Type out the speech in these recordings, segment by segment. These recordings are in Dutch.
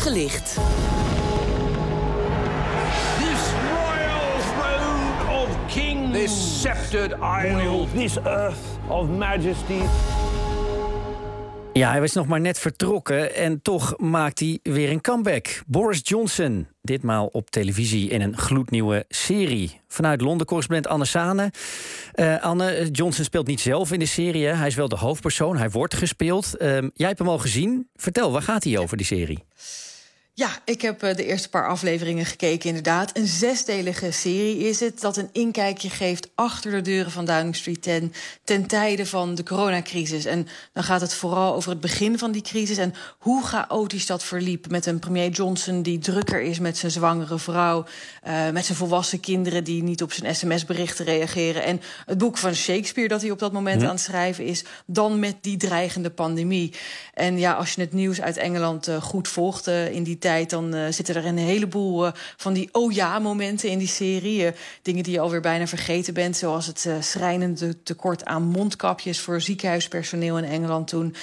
gelicht. This royal throne of kings. This sceptered isle. This earth of majesty. Ja, hij was nog maar net vertrokken en toch maakt hij weer een comeback. Boris Johnson, ditmaal op televisie in een gloednieuwe serie. Vanuit Londen correspondent Anne Sane. Uh, Anne, Johnson speelt niet zelf in de serie. Hij is wel de hoofdpersoon, hij wordt gespeeld. Uh, jij hebt hem al gezien. Vertel, waar gaat hij over, die serie? Ja, ik heb eh, de eerste paar afleveringen gekeken, inderdaad. Een zesdelige serie is het dat een inkijkje geeft achter de deuren van Downing Street 10 ten tijde van de coronacrisis. En dan gaat het vooral over het begin van die crisis en hoe chaotisch dat verliep. Met een premier Johnson die drukker is met zijn zwangere vrouw, uh, met zijn volwassen kinderen die niet op zijn sms-berichten reageren. En het boek van Shakespeare dat hij op dat moment aan het schrijven is, dan met die dreigende pandemie. En ja, als je het nieuws uit Engeland uh, goed volgt in die tijd dan uh, zitten er een heleboel uh, van die oh ja momenten in die serie. Uh, dingen die je alweer bijna vergeten bent, zoals het schrijnende tekort aan mondkapjes voor ziekenhuispersoneel in Engeland toen.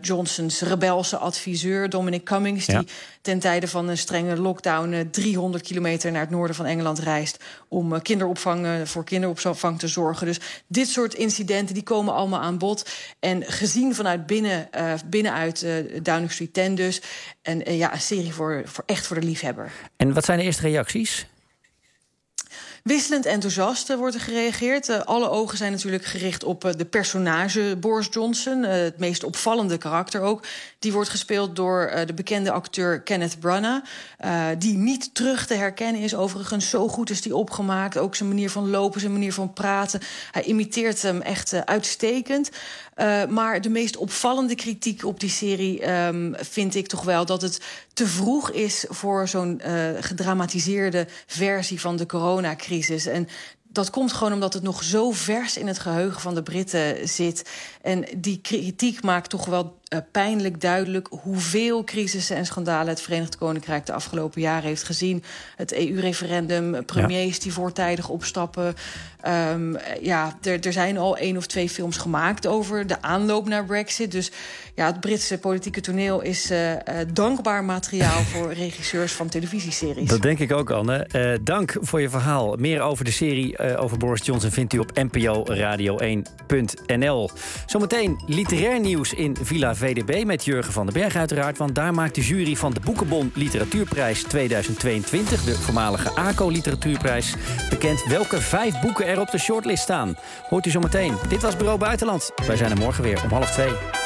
Johnsons rebelse adviseur Dominic Cummings, ja. die ten tijde van een strenge lockdown 300 kilometer naar het noorden van Engeland reist om kinderopvang voor kinderopvang te zorgen. Dus dit soort incidenten die komen allemaal aan bod. En gezien vanuit binnen, binnenuit Downing Street 10 dus. En ja, een voor, voor echt voor de liefhebber. En wat zijn de eerste reacties? Wisselend enthousiast wordt er gereageerd. Uh, alle ogen zijn natuurlijk gericht op uh, de personage Boris Johnson. Het meest opvallende karakter ook. Die wordt gespeeld door de bekende acteur Kenneth Branagh. die niet terug te herkennen is. Overigens, zo goed is die opgemaakt. Ook zijn manier van lopen, zijn manier van praten. Hij imiteert hem echt uitstekend. maar de meest opvallende kritiek op die serie um, vind ik toch wel dat het te vroeg is voor zo'n gedramatiseerde versie van de coronacrisis. En dat komt gewoon omdat het nog zo vers in het geheugen van de Britten zit. En die kritiek maakt toch wel uh, pijnlijk duidelijk hoeveel crisissen en schandalen het Verenigd Koninkrijk de afgelopen jaren heeft gezien. Het EU-referendum, premiers ja. die voortijdig opstappen. Um, ja, er, er zijn al één of twee films gemaakt over de aanloop naar Brexit. Dus ja, het Britse politieke toneel is uh, uh, dankbaar materiaal voor regisseurs van televisieseries. Dat denk ik ook, Anne. Dank voor je verhaal. Meer over de serie over Boris Johnson vindt u op NPO Radio 1.nl. Zometeen literair nieuws in Villa VDB met Jurgen van den Berg uiteraard. Want daar maakt de jury van de Boekenbon Literatuurprijs 2022... de voormalige ACO Literatuurprijs bekend welke vijf boeken er op de shortlist staan. Hoort u zometeen. Dit was Bureau Buitenland. Wij zijn er morgen weer om half twee.